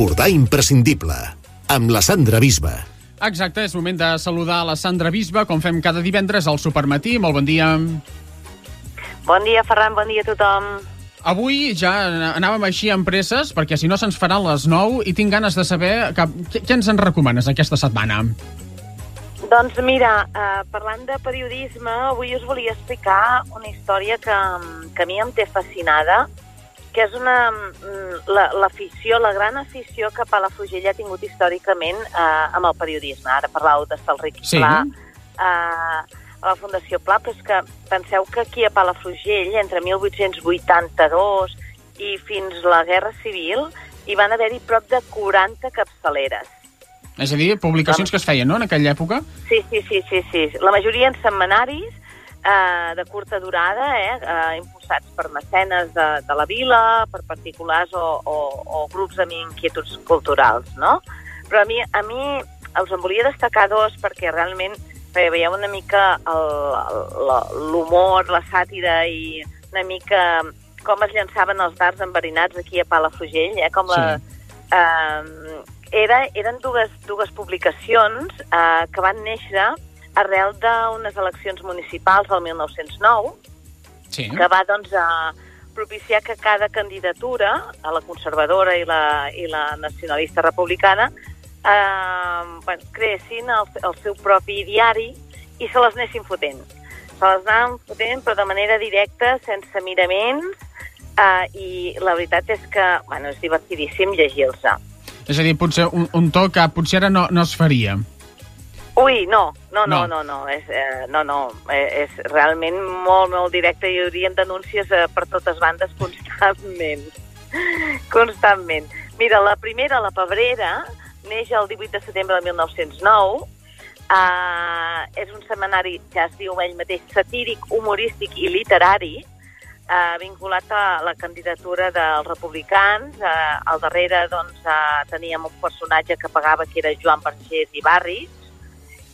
Esbordar imprescindible. Amb la Sandra Bisba. Exacte, és moment de saludar la Sandra Bisba, com fem cada divendres al Supermatí. Molt bon dia. Bon dia, Ferran, bon dia a tothom. Avui ja anàvem així amb presses, perquè si no se'ns faran les 9 i tinc ganes de saber que, què, què ens en recomanes aquesta setmana. Doncs mira, eh, parlant de periodisme, avui us volia explicar una història que, que a mi em té fascinada, que és una l'afició, la, la gran afició que Palafrugell ha tingut històricament eh, amb el periodisme. Ara parlàveu d'Estalric Sí. Pla, eh, a la Fundació Pla, però és que penseu que aquí a Palafrugell, entre 1882 i fins la Guerra Civil, hi van haver-hi prop de 40 capçaleres. És a dir, publicacions que es feien, no?, en aquella època. Sí, sí, sí, sí, sí. La majoria en setmanaris eh, de curta durada, eh, eh, impulsats per mecenes de, de la vila, per particulars o, o, o grups amb inquietuds culturals, no? Però a mi, a mi us en volia destacar dos perquè realment perquè veieu una mica l'humor, la sàtira i una mica com es llançaven els dards enverinats aquí a Palafrugell, eh? com la, eh, era, eren dues, dues publicacions eh, que van néixer arrel d'unes eleccions municipals del 1909, Sí. que va doncs, a propiciar que cada candidatura, a la conservadora i la, i la nacionalista republicana, eh, bueno, creessin el, el seu propi diari i se les anessin fotent. Se les anaven fotent, però de manera directa, sense miraments, eh, i la veritat és que bueno, és divertidíssim llegir-los. És a dir, potser un, un to que potser ara no, no es faria. Ui, no, no, no, No. no, no, és, eh, no, no, eh, és realment molt, molt directe i hi haurien denúncies eh, per totes bandes constantment. constantment. Mira, la primera, la Pebrera, neix el 18 de setembre de 1909, Uh, és un setmanari, ja es diu ell mateix, satíric, humorístic i literari, uh, vinculat a la candidatura dels republicans. Uh, al darrere doncs, uh, teníem un personatge que pagava, que era Joan Vergés i Barris,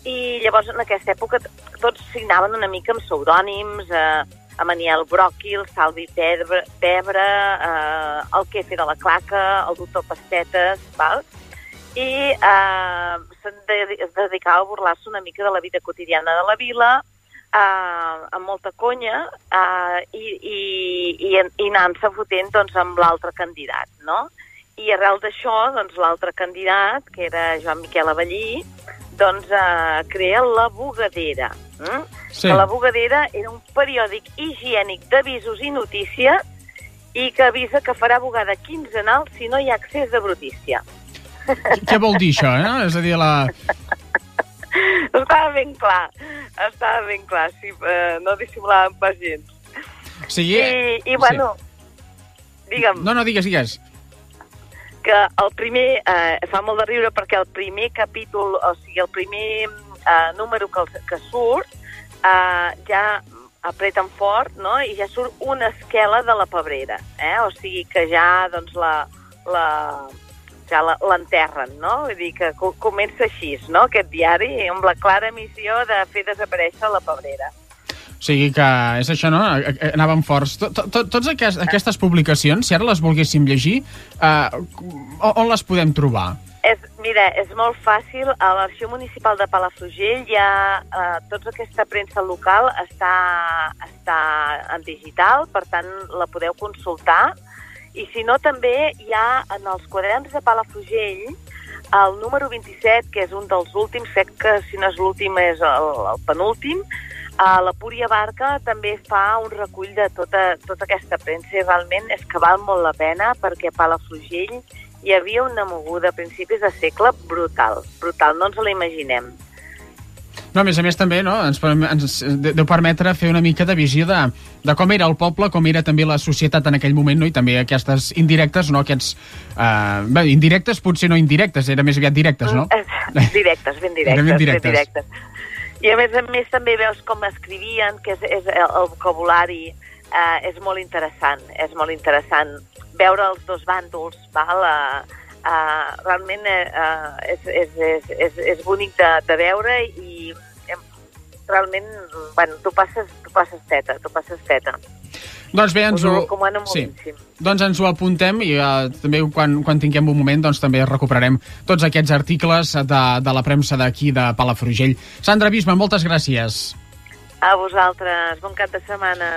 i llavors en aquesta època tots signaven una mica amb pseudònims, eh, Amaniel Bròquil, Salvi Pebre, Pebre eh, el Quefe de la Claca, el doctor Pastetes, val? i eh, de, es dedicava a burlar-se una mica de la vida quotidiana de la vila, eh, amb molta conya, eh, i, i, i, i anant-se fotent doncs, amb l'altre candidat, no? I arrel d'això, doncs, l'altre candidat, que era Joan Miquel Avellí, doncs eh, crea La Bugadera. Mm? Sí. Que La Bugadera era un periòdic higiènic d'avisos i notícies i que avisa que farà bugada quinzenal si no hi ha accés de brutícia. Què vol dir això, eh? És a dir, la... Estava ben clar, estava ben clar, sí, eh, no dissimulàvem pas gens. O sigui... I, i bueno, digue'm, No, no, digues, digues. Que el primer, eh, fa molt de riure perquè el primer capítol, o sigui, el primer eh, número que, que surt, eh, ja apreten fort, no?, i ja surt una esquela de la pebrera, eh? O sigui que ja, doncs, la, la, ja l'enterren, no? Vull dir que co comença així, no?, aquest diari, amb la clara missió de fer desaparèixer la pebrera. O sigui que és això, no? Anàvem forts. To- to- to- Tots aquest, aquestes publicacions, si ara les volguéssim llegir, eh, on les podem trobar? És, mira, és molt fàcil. A l'Arxiu Municipal de Palafrugell ha eh, tota aquesta premsa local està, està en digital, per tant la podeu consultar. I si no, també hi ha en els quaderns de Palafrugell el número 27, que és un dels últims, crec que si no és l'últim és el, el penúltim, a la Púria Barca també fa un recull de tota, tota aquesta premsa i realment és que val molt la pena perquè a Palafrugell hi havia una moguda a principis de segle brutal, brutal, no ens la imaginem. No, a més a més també no, ens, ens de- deu permetre fer una mica de visió de, de com era el poble, com era també la societat en aquell moment, no? i també aquestes indirectes, no? aquests... Uh, bé, indirectes potser no indirectes, era més aviat directes, no? Mm, Directes, ben directes, ben ben directes. I a més a més també veus com escrivien, que és, és el, vocabulari eh, és molt interessant, és molt interessant veure els dos bàndols, val? Uh, uh, realment eh, és, és, és, és, és bonic de, de veure i eh, realment, bueno, tu passes, tu passes teta, tu passes teta. Doncs bé, ens ho ho... recomano sí. moltíssim. Doncs ens ho apuntem i uh, també quan, quan tinguem un moment doncs també recuperarem tots aquests articles de, de la premsa d'aquí de Palafrugell. Sandra Bisma, moltes gràcies. A vosaltres, bon cap de setmana.